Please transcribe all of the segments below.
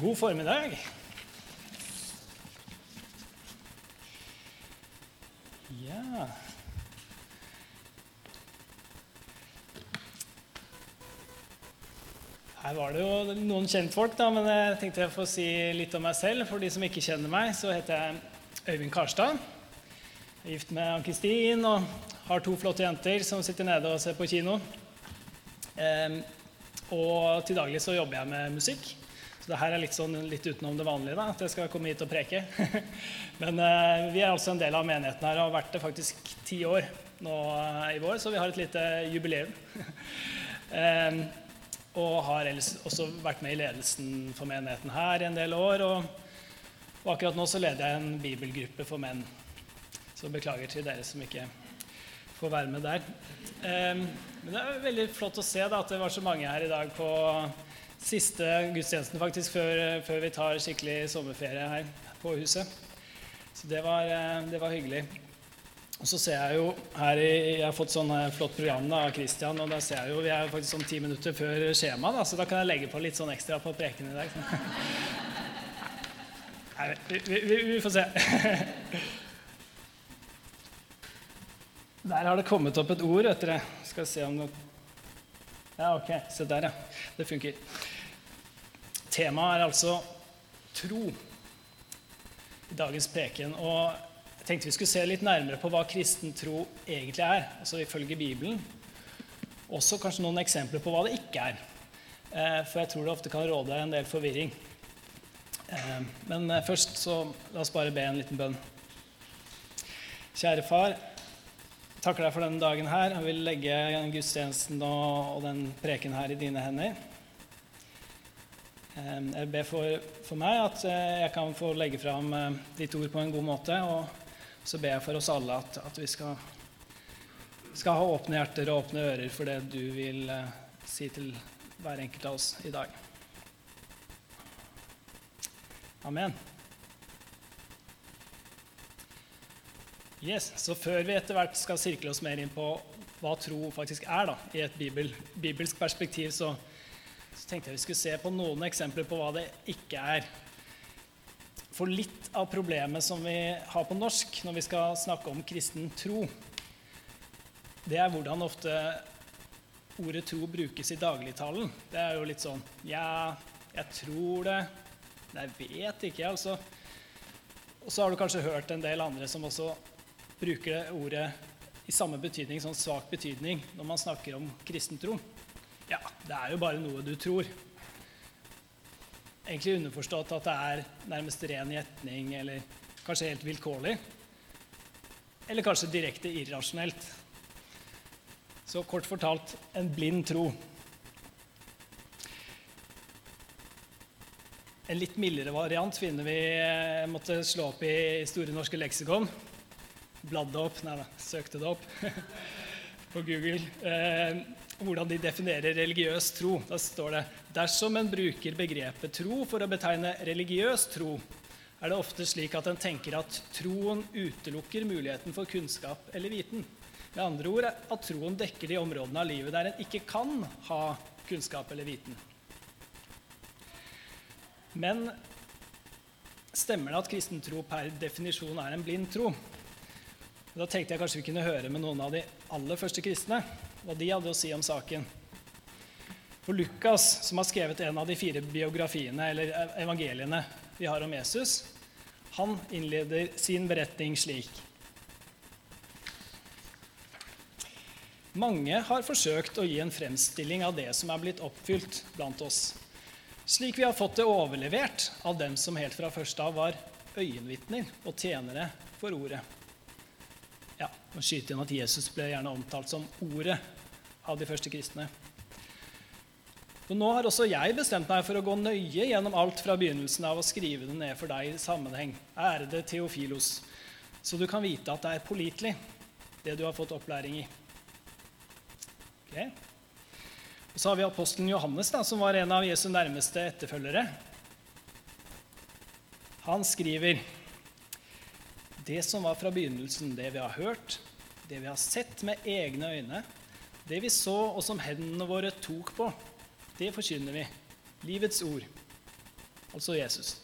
God formiddag. Ja Her var det jo noen kjentfolk, da, men jeg tenkte jeg får si litt om meg selv. For de som ikke kjenner meg, så heter jeg Øyvind Karstad. Jeg er gift med Ann-Kristin og har to flotte jenter som sitter nede og ser på kino. Eh, og til daglig så jobber jeg med musikk. Det her er litt, sånn, litt utenom det vanlige, da, at jeg skal komme hit og preke. Men eh, vi er altså en del av menigheten her og har vært det faktisk ti år nå eh, i vår, så vi har et lite jubileum. eh, og har ellers også vært med i ledelsen for menigheten her i en del år. Og, og akkurat nå så leder jeg en bibelgruppe for menn. Så beklager til dere som ikke får være med der. Men det er veldig flott å se da, at det var så mange her i dag på siste gudstjenesten faktisk før, før vi tar skikkelig sommerferie her på huset. Så det var, eh, det var hyggelig. Og så ser jeg jo her Jeg har fått sånn eh, flott program da, av Christian, og da ser jeg jo, vi er faktisk sånn ti minutter før skjema, da, så da kan jeg legge på litt sånn ekstra på preken i dag. Nei, vi, vi, vi får se. Der har det kommet opp et ord, vet dere. Skal se om det Ja, ok. Se der, ja. Det funker. Temaet er altså tro i dagens preken. Og jeg tenkte vi skulle se litt nærmere på hva kristen tro egentlig er, altså ifølge Bibelen. Også kanskje noen eksempler på hva det ikke er. Eh, for jeg tror det ofte kan råde en del forvirring. Eh, men eh, først så la oss bare be en liten bønn. Kjære far, takker deg for denne dagen her. Jeg vil legge gudstjenesten og, og den preken her i dine hender. Jeg ber for, for, meg at jeg kan få legge fram ditt ord på en god måte. Og så ber jeg for oss alle at, at vi skal, skal, ha åpne hjerter og åpne ører for det du vil si til hver enkelt av oss i dag. Amen. Yes, så Før vi etter hvert skal sirkle oss mer inn på hva tro faktisk er, da, i et bibel, bibelsk perspektiv, så, så, tenkte jeg vi skulle se på noen eksempler på hva det ikke er. For litt av problemet som vi har på norsk når vi skal snakke om kristen tro, det er hvordan ofte ordet tro brukes i dagligtalen. Det er jo litt sånn Ja, jeg tror det. Men jeg vet ikke, altså. Og så har du kanskje hørt en del andre som også bruker ordet i samme betydning, sånn svak betydning, når man snakker om kristentro. Ja, det er jo bare noe du tror. Egentlig underforstått at det er nærmest ren gjetning, eller kanskje helt vilkårlig. Eller kanskje direkte irrasjonelt. Så kort fortalt en blind tro. En litt mildere variant finner vi jeg måtte slå opp i Store norske leksikon. Bladde opp, nei da, søkte det opp på Google. Eh, hvordan de definerer religiøs tro. Da står det dersom en bruker begrepet tro for å betegne religiøs tro, er det ofte slik at en tenker at troen utelukker muligheten for kunnskap eller viten. Med andre ord at troen dekker de områdene av livet der en ikke kan ha kunnskap eller viten. Men stemmer det at kristen tro per definisjon er en blind tro? Da tenkte jeg kanskje vi kunne høre med noen av de aller første kristne hva de hadde å si om saken. For Lukas, som har skrevet en av de fire biografiene eller evangeliene vi har om Jesus, han innleder sin beretning slik. Mange har forsøkt å gi en fremstilling av det som er blitt oppfylt blant oss slik vi har fått det overlevert av dem som helt fra første av var øyenvitner og tjenere for ordet. Ja, og skyte inn at Jesus ble gjerne omtalt som ordet av de første kristne. Så nå har også jeg bestemt meg for å gå nøye gjennom alt fra begynnelsen av å skrive det ned for deg i sammenheng, ærede Theofilos, så du kan vite at det er pålitelig, det du har fått opplæring i. Okay. Og så har vi apostelen Johannes, da, som var en av Jesu nærmeste etterfølgere. Han skriver det som var fra begynnelsen, det vi har hørt, det vi har sett med egne øyne, det vi så og som hendene våre tok på, det forkynner vi. Livets ord. altså Jesus.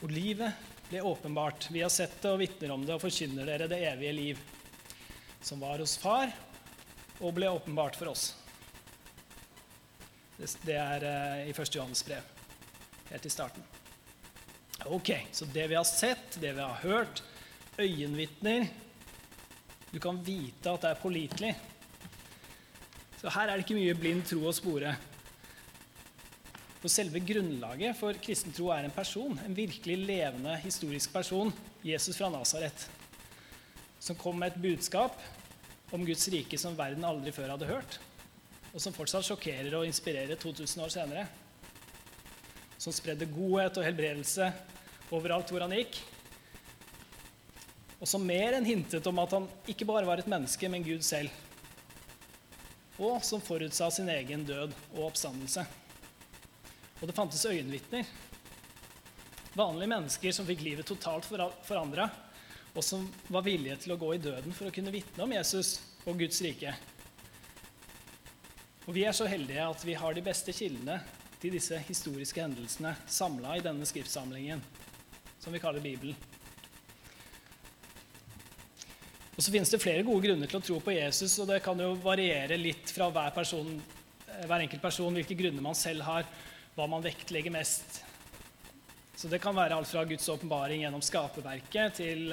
Og livet ble åpenbart. Vi har sett det og vitner om det og forkynner dere det evige liv, som var hos Far og ble åpenbart for oss. Det er eh, i 1. Johannes brev, helt i starten. Ok, så det vi har sett, det vi har hørt, øyenvitner Du kan vite at det er pålitelig. Så her er det ikke mye blind tro å spore. For selve grunnlaget for kristen tro er en person, en virkelig levende historisk person, Jesus fra Nasaret, som kom med et budskap om Guds rike som verden aldri før hadde hørt, og som fortsatt sjokkerer og inspirerer 2000 år senere. Som spredde godhet og helbredelse overalt hvor han gikk. Og som mer enn hintet om at han ikke bare var et menneske, men Gud selv. Og som forutsa sin egen død og oppstandelse. Og det fantes øyenvitner. Vanlige mennesker som fikk livet totalt forandra, og som var villige til å gå i døden for å kunne vitne om Jesus og Guds rike. Og Vi er så heldige at vi har de beste kildene til disse historiske hendelsene samla i denne skriftsamlingen, som vi kaller Bibelen. Og så finnes det flere gode grunner til å tro på Jesus, og det kan jo variere litt fra hver, person, hver enkelt person hvilke grunner man selv har, hva man vektlegger mest. Så det kan være alt fra Guds åpenbaring gjennom skaperverket til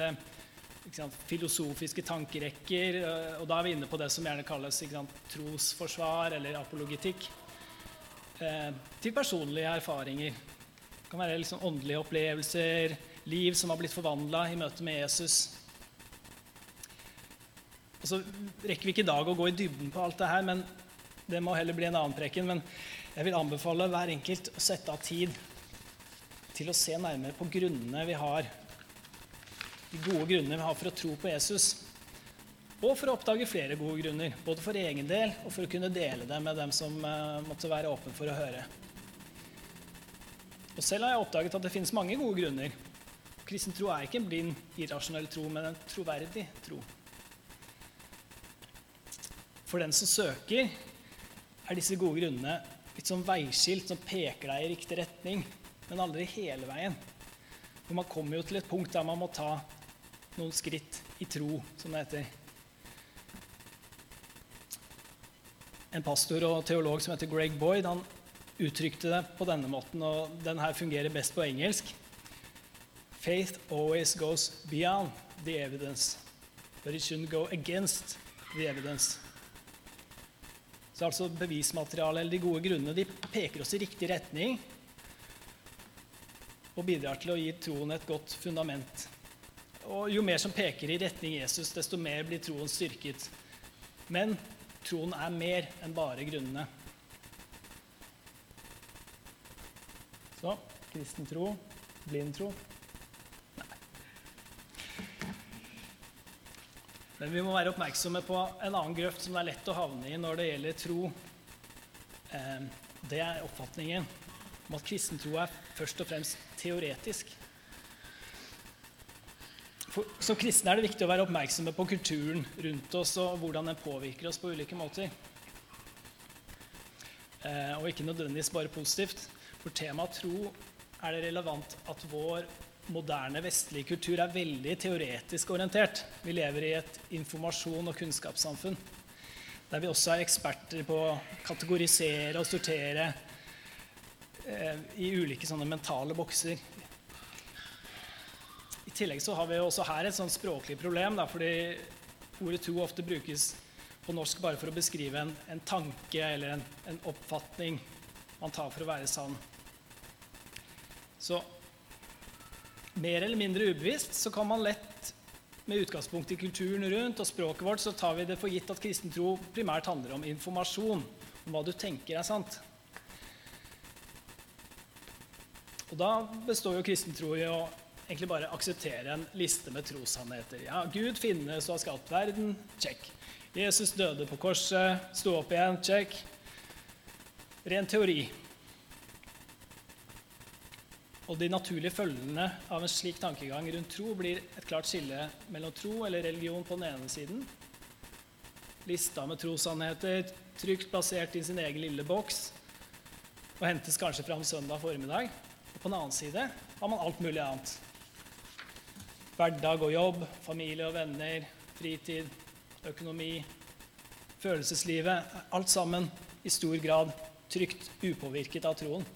sant, filosofiske tankerekker. Og da er vi inne på det som gjerne kalles sant, trosforsvar eller apologitikk. Eh, til personlige erfaringer. Det kan være liksom åndelige opplevelser, liv som har blitt forvandla i møte med Jesus. Og så rekker vi ikke i dag å gå i dybden på alt det her, men det må heller bli en annen preken. Men jeg vil anbefale hver enkelt å sette av tid til å se nærmere på grunnene vi har, de gode grunnene vi har for å tro på Jesus. Og for å oppdage flere gode grunner, både for egen del og for å kunne dele det med dem som uh, måtte være åpne for å høre. Og Selv har jeg oppdaget at det finnes mange gode grunner. Kristen tro er ikke en blind, irrasjonell tro, men en troverdig tro. For den som søker, er disse gode grunnene litt som veiskilt som peker deg i riktig retning men aldri hele veien. For man kommer jo til et punkt der man må ta noen skritt i tro, som det heter. En pastor og teolog som heter Greg Boyd, han uttrykte det på denne måten, og den her fungerer best på engelsk. Faith always goes beyond the evidence, but it shouldn't go against the evidence. Så altså Bevismaterialet eller de gode grunnene de peker oss i riktig retning, og bidrar til å gi troen et godt fundament. Og Jo mer som peker i retning Jesus, desto mer blir troen styrket. Men troen er mer enn bare grunnene. Så kristen tro, blind tro Men vi må være oppmerksomme på en annen grøft som det er lett å havne i når det gjelder tro. Eh, det er oppfatningen om at kristentro er først og fremst teoretisk. For, som kristne er det viktig å være oppmerksomme på kulturen rundt oss og hvordan den påvirker oss på ulike måter. Eh, og ikke nødvendigvis bare positivt. For temaet tro er det relevant at vår moderne vestlige kultur er veldig teoretisk orientert. Vi lever i et informasjon- og kunnskapssamfunn der vi også er eksperter på å kategorisere og sortere Eh, i ulike sånne mentale bokser. I tillegg så har vi også her et sånn språklig problem, da, fordi ordet tro ofte brukes på norsk bare for å beskrive en, en tanke eller en, en, oppfatning man tar for å være sann. Så mer eller mindre ubevisst så kan man lett med utgangspunkt i kulturen rundt og språket vårt, så tar vi det for gitt at kristen tro primært handler om informasjon, om hva du tenker er sant. Og da består jo kristentro i å egentlig bare akseptere en liste med trossannheter. Ja, Gud finnes og har skapt verden. Check. Jesus døde på korset, sto opp igjen. Check. Ren teori. Og de naturlige følgene av en slik tankegang rundt tro blir et klart skille mellom tro eller religion på den ene siden, lista med trossannheter trygt plassert i sin egen lille boks og hentes kanskje fram søndag formiddag, Og på den annen side har man alt mulig annet. Hverdag og jobb, familie og venner, fritid, økonomi, følelseslivet. Alt sammen i stor grad trygt upåvirket av troen.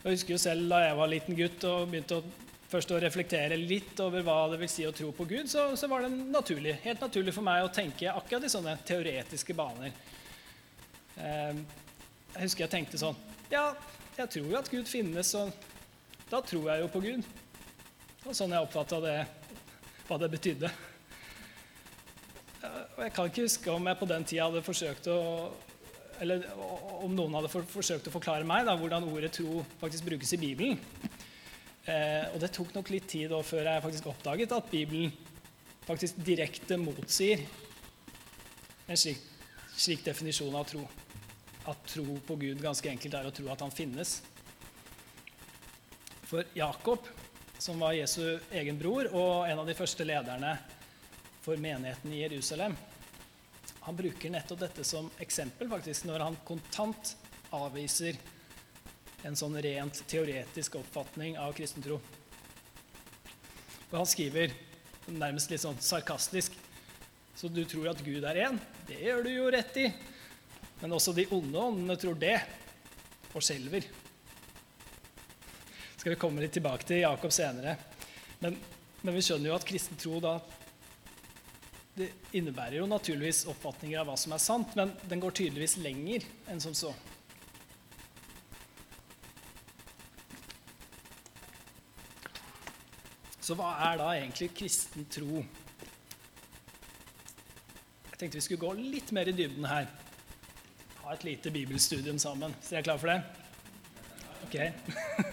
Jeg husker jo selv da jeg var liten gutt og begynte å, først å reflektere litt over hva det vil si å tro på Gud, så, så var det naturlig, helt naturlig for meg å tenke akkurat i sånne teoretiske baner. Eh, jeg husker jeg tenkte sånn Ja, jeg tror jo at Gud finnes, og da tror jeg jo på Gud. Og sånn jeg oppfatta hva det betydde. Og jeg kan ikke huske om jeg på den tida hadde forsøkt å eller om noen hadde for, forsøkt å forklare meg da, hvordan ordet tro faktisk brukes i Bibelen. Eh, og det tok nok litt tid før jeg faktisk oppdaget at Bibelen faktisk direkte motsier en slik, slik definisjon av tro. At tro på Gud ganske enkelt er å tro at han finnes. For Jakob, som var Jesu egen bror og en av de første lederne for menigheten i Jerusalem, han bruker nettopp dette som eksempel faktisk, når han kontant avviser en sånn rent teoretisk oppfatning av kristen tro. Og han skriver nærmest litt sånn sarkastisk Så du tror at Gud er én? Det gjør du jo rett i. Men også de onde åndene tror det, og skjelver. Skal vi komme litt tilbake til Jakob senere. Men, men vi skjønner jo at kristen tro da det innebærer jo naturligvis oppfatninger av hva som er sant, men den går tydeligvis lenger enn som så. Så hva er da egentlig kristen tro? Jeg tenkte vi skulle gå litt mer i dybden her. Ha et lite bibelstudium sammen. Så er dere klare for det? Ok.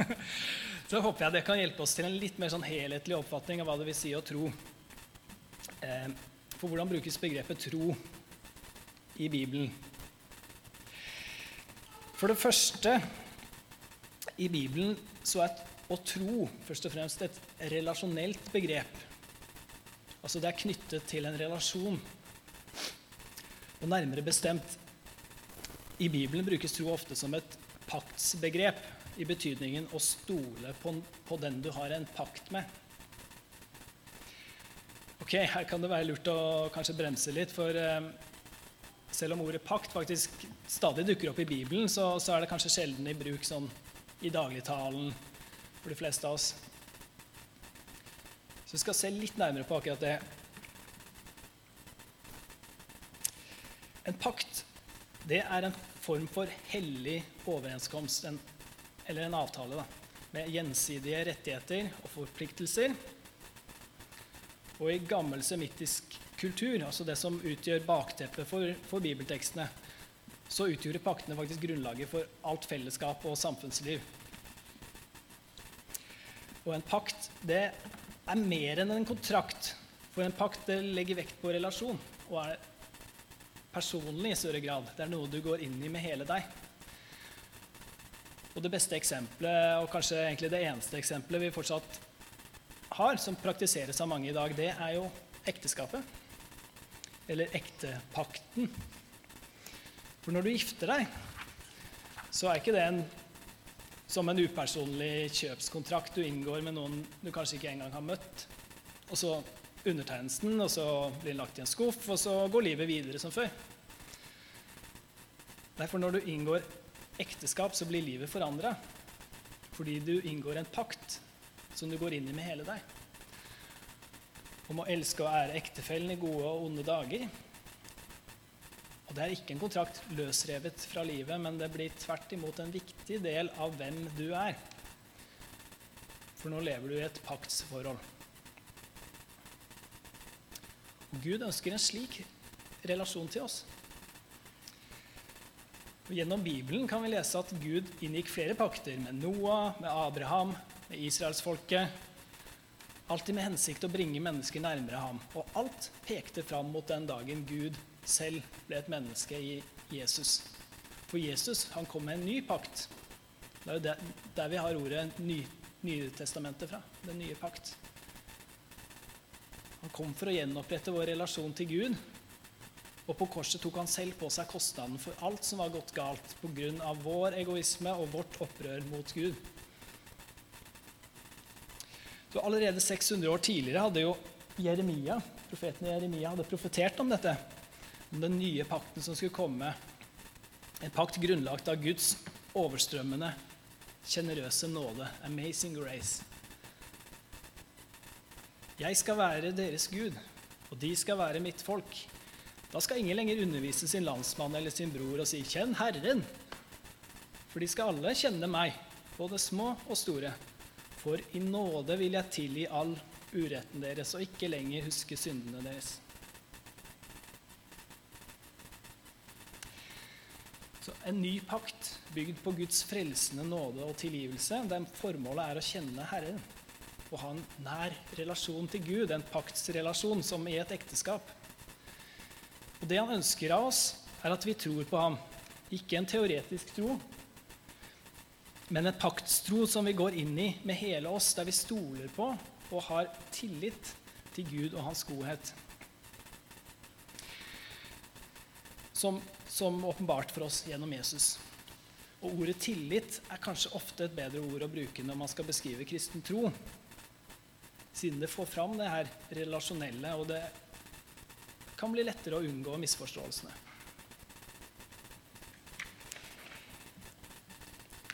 Så håper jeg det kan hjelpe oss til en litt mer sånn helhetlig oppfatning av hva det vil si å tro. Eh, for hvordan brukes begrepet tro i Bibelen? For det første i Bibelen så er å tro først og fremst et relasjonelt begrep. Altså det er knyttet til en relasjon. Og nærmere bestemt i Bibelen brukes tro ofte som et paktsbegrep i betydningen å stole på, på den du har en pakt med. Ok, Her kan det være lurt å kanskje bremse litt, for eh, selv om ordet pakt faktisk stadig dukker opp i Bibelen, så, så er det kanskje sjelden i bruk sånn i dagligtalen for de fleste av oss. Så vi skal se litt nærmere på akkurat det. En pakt det er en form for hellig overenskomst, en, eller en avtale, da, med gjensidige rettigheter og forpliktelser og i gammel semittisk kultur, altså det som utgjør bakteppet for, for bibeltekstene, så utgjorde paktene faktisk grunnlaget for alt fellesskap og samfunnsliv. Og en pakt det er mer enn en kontrakt. For en pakt det legger vekt på relasjon og er personlig i større grad. Det er noe du går inn i med hele deg. Og det beste eksempelet, og kanskje egentlig det eneste eksempelet vi fortsatt har, som praktiseres av mange i dag, det er jo ekteskapet. Eller ektepakten. For når du gifter deg, så er ikke det en, som en upersonlig kjøpskontrakt du inngår med noen du kanskje ikke engang har møtt. Og så undertegnes den, og så blir den lagt i en skuff, og så går livet videre som før. Derfor når du inngår ekteskap, så blir livet forandra. Fordi du inngår en pakt som du går inn i med hele deg. Om å elske og ære ektefellen i gode og onde dager. Og Det er ikke en kontrakt løsrevet fra livet, men det blir tvert imot en viktig del av hvem du er. For nå lever du i et paktsforhold. Og Gud ønsker en slik relasjon til oss. Og gjennom Bibelen kan vi lese at Gud inngikk flere pakter med Noah, med Abraham, israelsfolket. Alltid med hensikt å bringe mennesker nærmere ham. Og alt pekte fram mot den dagen Gud selv ble et menneske i Jesus. For Jesus han kom med en ny pakt. Det er jo der, vi har ordet ny, Nytestamentet fra. Den nye pakt. Han kom for å gjenopprette vår relasjon til Gud. Og på korset tok han selv på seg kostnaden for alt som var gått galt pga. vår egoisme og vårt opprør mot Gud. Så Allerede 600 år tidligere hadde jo Jeremia, profeten Jeremia hadde profetert om dette. Om den nye pakten som skulle komme. En pakt grunnlagt av Guds overstrømmende, sjenerøse nåde. Amazing grace. Jeg skal være deres Gud, og de skal være mitt folk. Da skal ingen lenger undervise sin landsmann eller sin bror og si 'Kjenn Herren'. For de skal alle kjenne meg, både små og store. For i nåde vil jeg tilgi all uretten deres og ikke lenger huske syndene deres. Så En ny pakt bygd på Guds frelsende nåde og tilgivelse. Der formålet er å kjenne Herren og ha en nær relasjon til Gud, en paktsrelasjon som i et ekteskap. Og Det han ønsker av oss, er at vi tror på ham. Ikke en teoretisk tro, men en paktstro som vi går inn i med hele oss, der vi stoler på og har tillit til Gud og hans godhet. Som, som åpenbart for oss gjennom Jesus. Og ordet tillit er kanskje ofte et bedre ord å bruke når man skal beskrive kristen tro. Siden det får fram det her relasjonelle, og det kan bli lettere å unngå misforståelsene.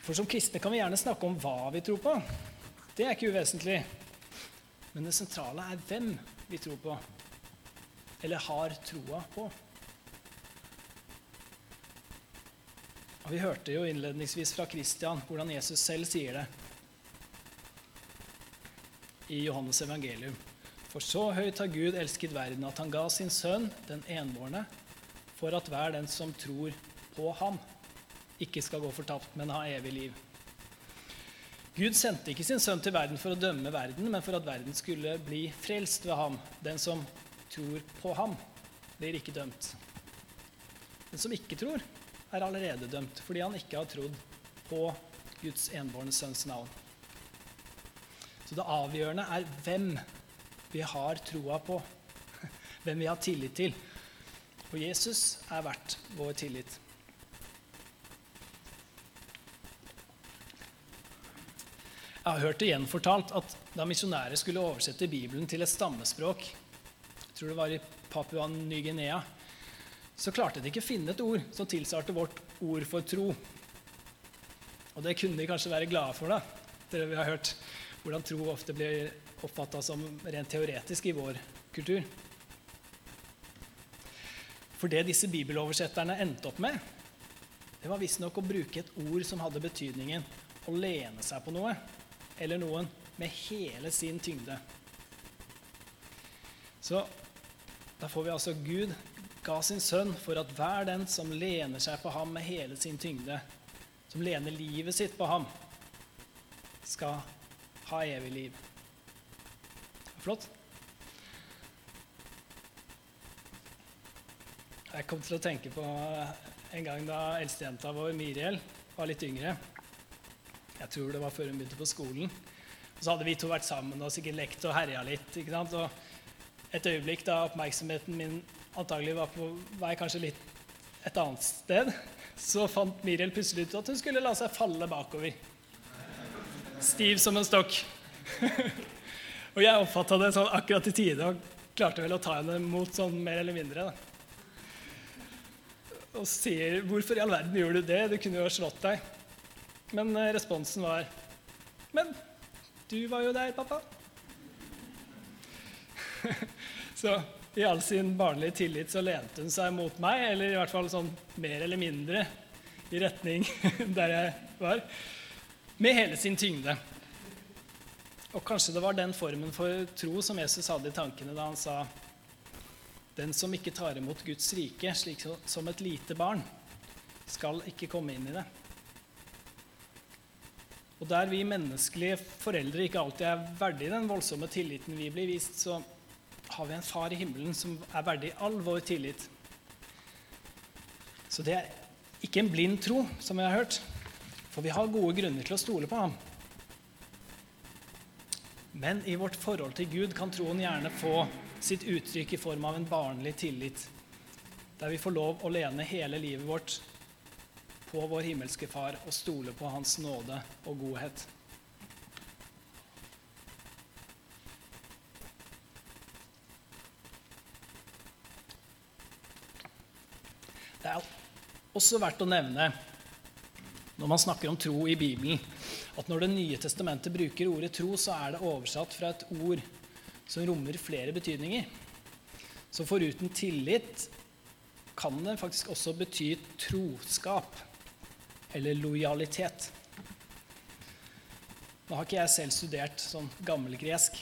For som kristne kan vi gjerne snakke om hva vi tror på. Det er ikke uvesentlig. Men det sentrale er hvem vi tror på, eller har troa på. Og Vi hørte jo innledningsvis fra Kristian hvordan Jesus selv sier det i Johannes evangelium. For så høyt har Gud elsket verden at han ga sin sønn, den enbårne, for at hver den som tror på ham, ikke skal gå fortapt, men ha evig liv. Gud sendte ikke sin sønn til verden for å dømme verden, men for at verden skulle bli frelst ved ham. Den som tror på ham, blir ikke dømt. Den som ikke tror, er allerede dømt fordi han ikke har trodd på Guds enbårne sønns navn. Så det avgjørende er hvem vi har troa på, hvem vi har tillit til. Og Jesus er verdt vår tillit. Jeg har hørt det gjenfortalt at da misjonærer skulle oversette Bibelen til et stammespråk, jeg tror det var i Papua Ny-Guinea, så klarte de ikke å finne et ord som tilsvarte vårt ord for tro. Og det kunne de kanskje være glade for, da. Dere vi har hørt hvordan tro ofte blir oppfatta som rent teoretisk i vår kultur. For det disse bibeloversetterne endte opp med, det var visstnok å bruke et ord som hadde betydningen å lene seg på noe eller noen med hele sin tyngde. Så da får vi altså Gud ga sin sønn for at hver den som lener seg på ham med hele sin tyngde, som lener livet sitt på ham, skal ha evig liv. Flott. Jeg kom til å tenke på en gang da eldstejenta vår, Miriel, var litt yngre. Jeg tror det var før hun begynte på skolen. Og så hadde vi to vært sammen og sikkert lekt og herja litt. ikke sant? Og et øyeblikk da oppmerksomheten min antagelig var på vei kanskje litt et annet sted, så fant Miriel plutselig ut at hun skulle la seg falle bakover. Stiv som en stokk. og jeg oppfatta det sånn akkurat i tide og klarte vel å ta henne mot sånn mer eller mindre. da. Og sier 'Hvorfor i all verden gjorde du det? Du kunne jo ha slått deg'. Men eh, responsen var Men du var jo der, pappa. så i all sin barnlige tillit så lente hun seg mot meg, eller i hvert fall sånn mer eller mindre i retning der jeg var, med hele sin tyngde. Og kanskje det var den formen for tro som Jesus hadde i tankene da han sa den som ikke tar imot Guds rike slik som et lite barn, skal ikke komme inn i det. Og der vi menneskelige foreldre ikke alltid er verdig den voldsomme tilliten vi blir vist, så har vi en far i himmelen som er verdig all vår tillit. Så det er ikke en blind tro, som vi har hørt, for vi har gode grunner til å stole på ham. Men i vårt forhold til Gud kan troen gjerne få sitt uttrykk i form av en barnlig tillit. der vi får lov å lene hele livet vårt på vår himmelske Far og stole på Hans nåde og godhet. Det er også verdt å nevne når man snakker om tro i Bibelen, at når Det nye testamentet bruker ordet tro, så er det oversatt fra et ord som rommer flere betydninger. Så foruten tillit kan det faktisk også bety troskap eller lojalitet. Nå har ikke jeg selv studert sånn gammelgresk,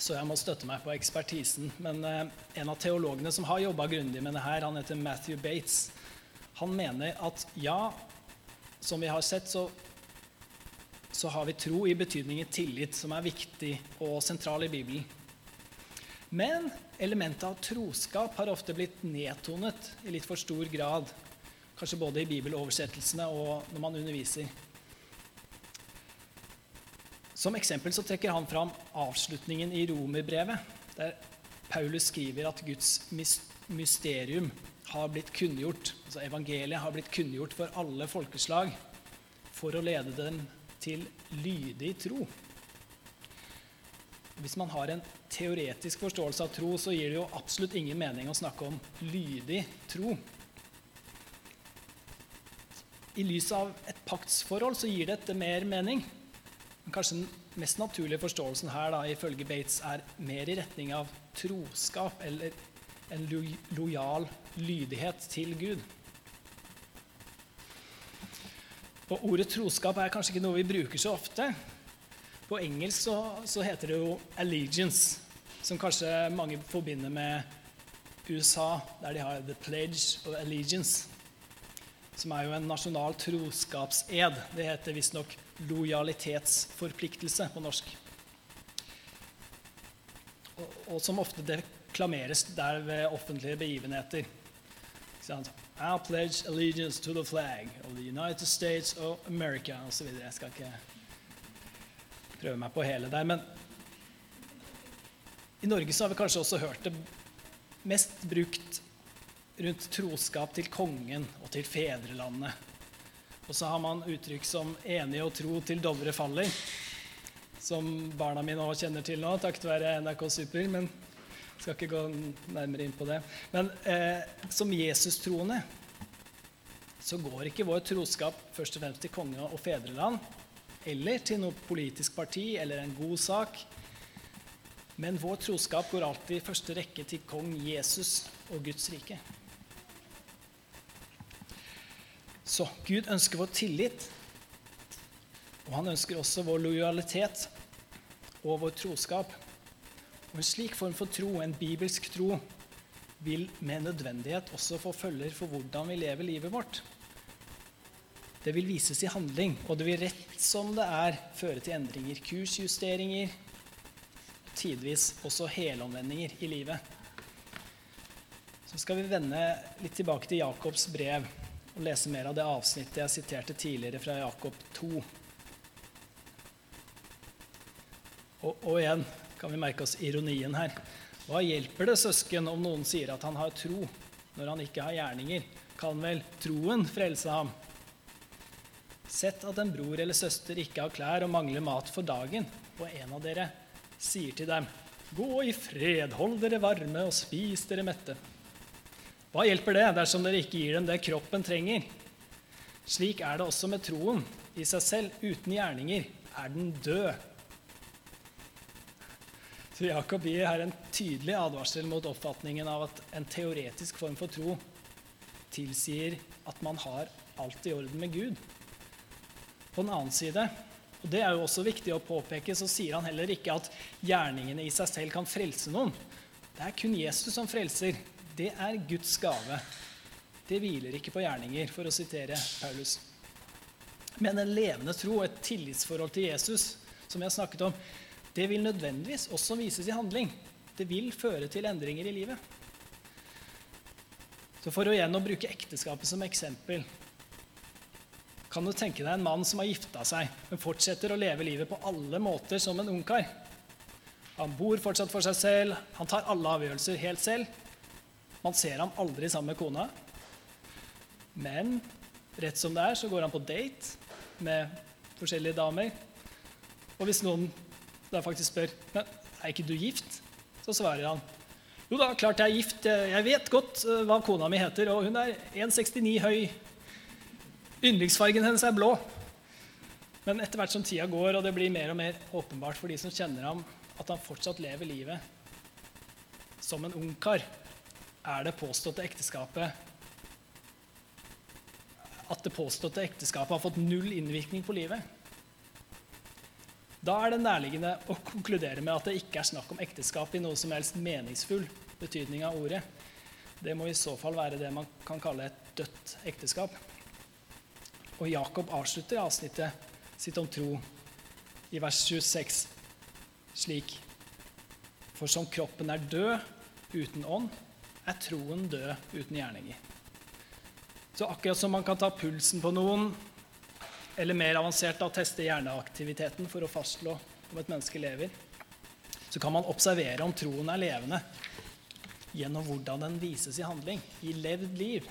så jeg må støtte meg på ekspertisen. Men eh, en av teologene som har jobba grundig med det her, han heter Matthew Bates, han mener at ja, som vi har sett, så, så har vi tro i betydningen tillit, som er viktig og sentral i Bibelen. Men elementet av troskap har ofte blitt nedtonet i litt for stor grad. Kanskje både i bibeloversettelsene og når man underviser. Som eksempel så trekker han fram avslutningen i romerbrevet, der Paulus skriver at Guds mysterium har blitt kunngjort, altså evangeliet har blitt kunngjort for alle folkeslag for å lede dem til lydig tro. Hvis man har en teoretisk forståelse av tro, så gir det jo absolutt ingen mening å snakke om lydig tro. I lys av et paktsforhold så gir dette mer mening. Men kanskje den mest naturlige forståelsen her da, ifølge Bates er mer i retning av troskap eller en lojal lydighet til Gud. Og Ordet troskap er kanskje ikke noe vi bruker så ofte. På engelsk så, så heter det jo 'allegiance', som kanskje mange forbinder med USA, der de har 'The Pledge of Allegiance', som er jo en nasjonal troskapsed. Det heter visstnok 'lojalitetsforpliktelse' på norsk. Og, og som ofte deklameres der ved offentlige begivenheter. I pledge allegiance to the flag of the United States of America osv. Jeg skal ikke prøve meg på hele der. Men i Norge så har vi kanskje også hørt det mest brukt rundt troskap til kongen og til fedrelandet. Og så har man uttrykk som 'enig og tro til Dovre faller', som barna mine også kjenner til nå, takket være NRK Super. men skal ikke gå nærmere inn på det. Men eh, som Jesus-troende så går ikke vår troskap først og fremst til konge og fedreland eller til noe politisk parti eller en god sak. Men vår troskap går alltid i første rekke til kong Jesus og Guds rike. Så Gud ønsker vår tillit, og han ønsker også vår lojalitet og vår troskap. Og En slik form for tro, en bibelsk tro, vil med nødvendighet også få følger for hvordan vi lever livet vårt. Det vil vises i handling, og det vil rett som det er føre til endringer, kursjusteringer, tidvis også helomvendinger i livet. Så skal vi vende litt tilbake til Jakobs brev og lese mer av det avsnittet jeg siterte tidligere fra Jakob 2. Og, og igjen kan vi merke oss ironien her. Hva hjelper det søsken om noen sier at han har tro, når han ikke har gjerninger? Kan vel troen frelse ham? Sett at en bror eller søster ikke har klær og mangler mat for dagen, og en av dere sier til dem, Gå i fred, hold dere varme og spis dere mette. Hva hjelper det dersom dere ikke gir dem det kroppen trenger? Slik er det også med troen. I seg selv, uten gjerninger, er den død. Så Jakob gir her en tydelig advarsel mot oppfatningen av at en teoretisk form for tro tilsier at man har alt i orden med Gud. På den annen side, og det er jo også viktig å påpeke, så sier han heller ikke at gjerningene i seg selv kan frelse noen. Det er kun Jesus som frelser. Det er Guds gave. Det hviler ikke på gjerninger, for å sitere Paulus. Men en levende tro, og et tillitsforhold til Jesus, som jeg har snakket om, det vil nødvendigvis også vises i handling. Det vil føre til endringer i livet. Så For å igjen å bruke ekteskapet som eksempel kan du tenke deg en mann som har gifta seg, men fortsetter å leve livet på alle måter som en ungkar. Han bor fortsatt for seg selv, han tar alle avgjørelser helt selv. Man ser ham aldri sammen med kona. Men rett som det er, så går han på date med forskjellige damer. Og hvis noen da faktisk spør men er ikke du gift, så svarer han jo da, klart jeg er gift. Jeg vet godt eh, hva kona mi heter, og hun er 1,69 høy. Yndlingsfargen hennes er blå. Men etter hvert som tida går, og det blir mer og mer åpenbart for de som kjenner ham, at han fortsatt lever livet som en ungkar, er det påståtte ekteskapet At det påståtte ekteskapet har fått null innvirkning på livet. Da er det nærliggende å konkludere med at det ikke er snakk om ekteskap i noe som helst meningsfull betydning av ordet. Det må i så fall være det man kan kalle et dødt ekteskap. Og Jakob avslutter avsnittet sitt om tro i vers 26 slik For som kroppen er død uten ånd, er troen død uten gjerninger. Så akkurat som man kan ta pulsen på noen, eller mer avansert da, teste hjerneaktiviteten for å fastslå om et menneske lever, så kan man observere om troen er levende gjennom hvordan den vises i handling, i levd liv.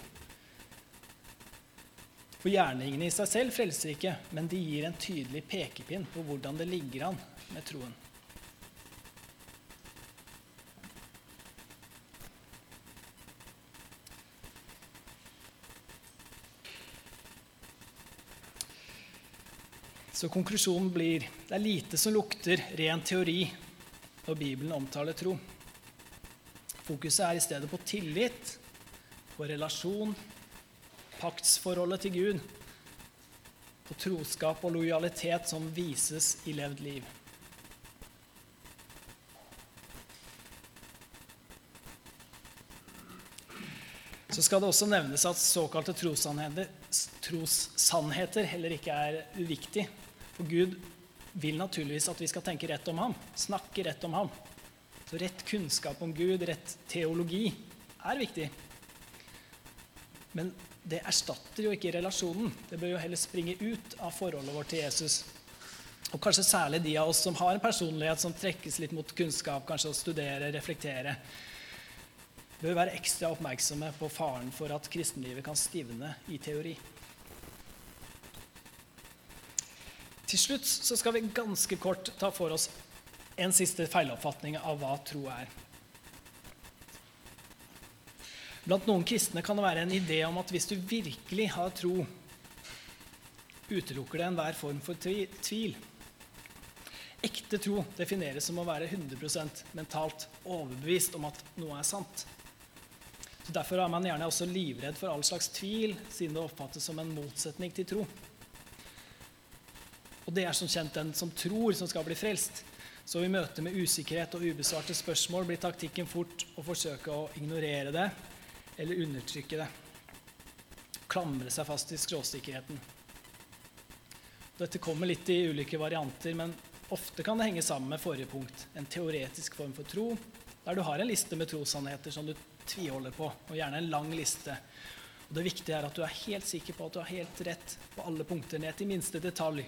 For gjerningene i seg selv frelser ikke, men de gir en tydelig pekepinn på hvordan det ligger an med troen. Så konklusjonen blir det er lite som lukter ren teori når Bibelen omtaler tro. Fokuset er i stedet på tillit, på relasjon paktsforholdet til Gud, på troskap og lojalitet som vises i levd liv. Så skal det også nevnes at såkalte trossannheter heller ikke er uviktig. For Gud vil naturligvis at vi skal tenke rett om ham, snakke rett om ham. Så rett kunnskap om Gud, rett teologi, er viktig. Men det erstatter jo ikke relasjonen. Det bør jo heller springe ut av forholdet vårt til Jesus. Og kanskje særlig de av oss som har en personlighet som trekkes litt mot kunnskap, kanskje å studere, reflektere, bør være ekstra oppmerksomme på faren for at kristenlivet kan stivne i teori. Til slutt så skal vi ganske kort ta for oss en siste feiloppfatning av hva tro er. Blant noen kristne kan det være en idé om at hvis du virkelig har tro, utelukker det enhver form for tvil. Ekte tro defineres som å være 100% mentalt overbevist om at noe er sant. Så Derfor er man gjerne også livredd for all slags tvil, siden det oppfattes som en motsetning til tro. Og det er som kjent den som tror, som skal bli frelst. Så i møte med usikkerhet og ubesvarte spørsmål blir taktikken fort å forsøke å ignorere det eller undertrykke det. Klamre seg fast i skråsikkerheten. Dette kommer litt i ulike varianter, men ofte kan det henge sammen med forrige punkt. En teoretisk form for tro, der du har en liste med trossannheter som du tviholder på, og gjerne en lang liste. Og Det viktige er at du er helt sikker på at du har helt rett på alle punkter, ned til minste detalj.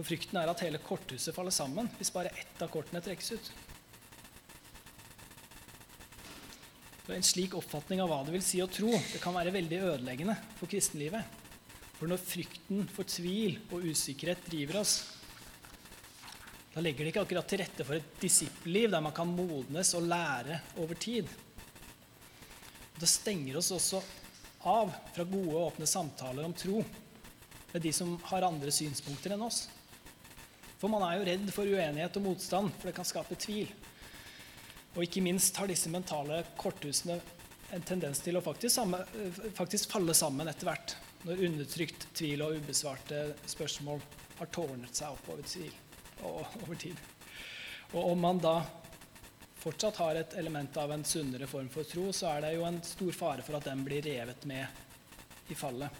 For frykten er at hele korthuset faller sammen hvis bare ett av kortene trekkes ut. For En slik oppfatning av hva det vil si å tro, det kan være veldig ødeleggende for kristenlivet. For når frykten for tvil og usikkerhet driver oss, da legger det ikke akkurat til rette for et disippelliv der man kan modnes og lære over tid. Det stenger oss også av fra gode og åpne samtaler om tro med de som har andre synspunkter enn oss. For man er jo redd for uenighet og motstand, for det kan skape tvil. Og ikke minst har disse mentale korthusene en tendens til å faktisk, samme, faktisk falle sammen etter hvert, når undertrykt tvil og ubesvarte spørsmål har tårnet seg opp over, tvil, over tid. Og om man da fortsatt har et element av en sunnere form for tro, så er det jo en stor fare for at den blir revet med i fallet.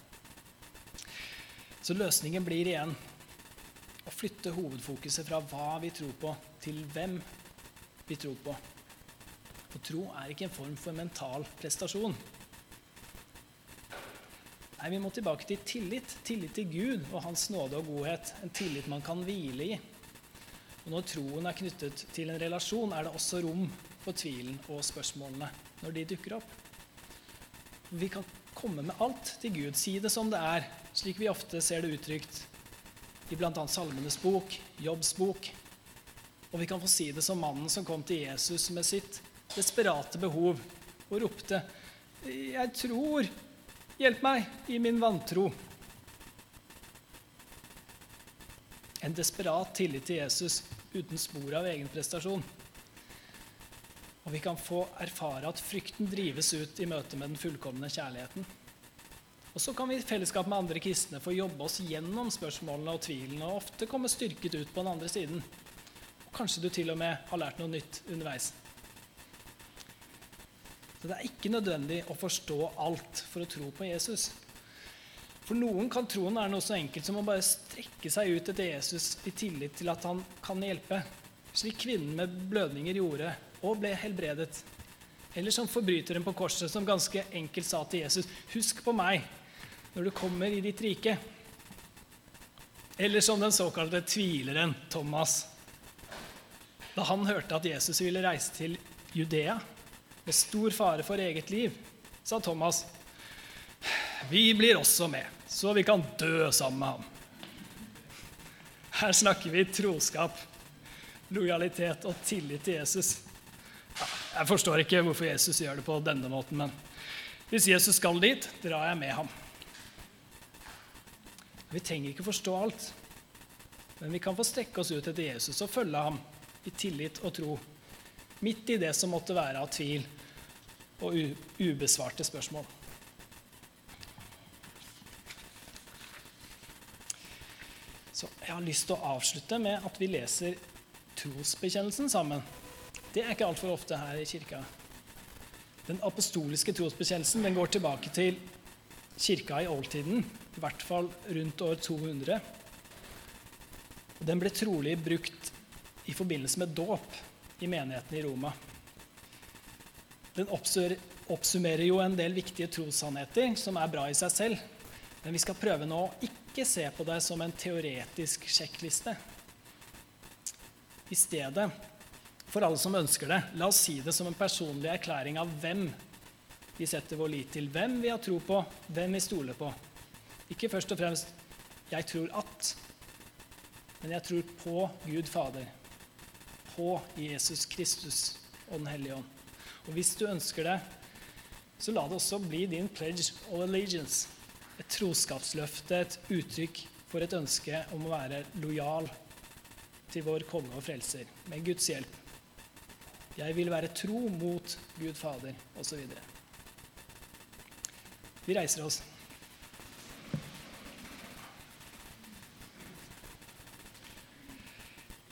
Så løsningen blir igjen å flytte hovedfokuset fra hva vi tror på, til hvem vi tror på. For tro er ikke en form for mental prestasjon. Nei, Vi må tilbake til tillit. Tillit til Gud og Hans nåde og godhet. En tillit man kan hvile i. Og Når troen er knyttet til en relasjon, er det også rom for tvilen og spørsmålene når de dukker opp. Vi kan komme med alt til Gud, si det som det er, slik vi ofte ser det uttrykt i bl.a. Salmenes bok, Jobbs bok. Og vi kan få si det som mannen som kom til Jesus med sitt desperate behov og ropte 'Jeg tror. Hjelp meg i min vantro.' En desperat tillit til Jesus uten spor av egen prestasjon. Og vi kan få erfare at frykten drives ut i møte med den fullkomne kjærligheten. Og så kan vi i fellesskap med andre kristne få jobbe oss gjennom spørsmålene og tvilene, og ofte komme styrket ut på den andre siden. Og kanskje du til og med har lært noe nytt underveis. Så Det er ikke nødvendig å forstå alt for å tro på Jesus. For noen kan troen være noe så enkelt som å bare strekke seg ut etter Jesus i tillit til at han kan hjelpe, slik kvinnen med blødninger gjorde og ble helbredet. Eller som forbryteren på korset som ganske enkelt sa til Jesus, 'Husk på meg når du kommer i ditt rike'. Eller som den såkalte tvileren Thomas. Da han hørte at Jesus ville reise til Judea med stor fare for eget liv, sa Thomas, 'Vi blir også med, så vi kan dø sammen med ham'. Her snakker vi troskap, lojalitet og tillit til Jesus. Jeg forstår ikke hvorfor Jesus gjør det på denne måten, men hvis Jesus skal dit, drar jeg med ham. Vi trenger ikke forstå alt, men vi kan få strekke oss ut etter Jesus og følge ham i tillit og tro, midt i det som måtte være av tvil og ubesvarte spørsmål. Så Jeg har lyst til å avslutte med at vi leser trosbekjennelsen sammen. Det er ikke altfor ofte her i kirka. Den apostoliske trosbekjennelsen den går tilbake til kirka i oldtiden, i hvert fall rundt år 200. Den ble trolig brukt i forbindelse med dåp i menigheten i Roma. Den oppsummerer jo en del viktige trossannheter som er bra i seg selv. Men vi skal prøve nå å ikke se på det som en teoretisk sjekkliste. I stedet for alle som ønsker det. La oss si det som en personlig erklæring av hvem vi setter vår lit til. Hvem vi har tro på, hvem vi stoler på. Ikke først og fremst 'jeg tror at', men jeg tror på Gud Fader. På Jesus Kristus og Den hellige ånd. Og hvis du ønsker det, så la det også bli din pledge of allegiance. Et troskapsløfte, et uttrykk for et ønske om å være lojal til vår konge og frelser, med Guds hjelp. Jeg vil være tro mot Gud Fader, osv. Vi reiser oss.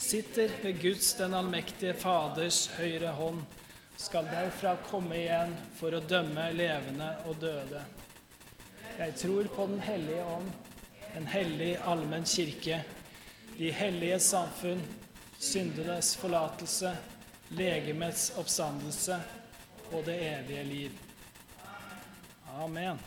sitter ved Guds den allmektige Faders høyre hånd, skal derfra komme igjen for å dømme levende og døde. Jeg tror på Den hellige ånd, en hellig allmenn kirke, de hellige samfunn, syndenes forlatelse, legemets oppstandelse og det evige liv. Amen.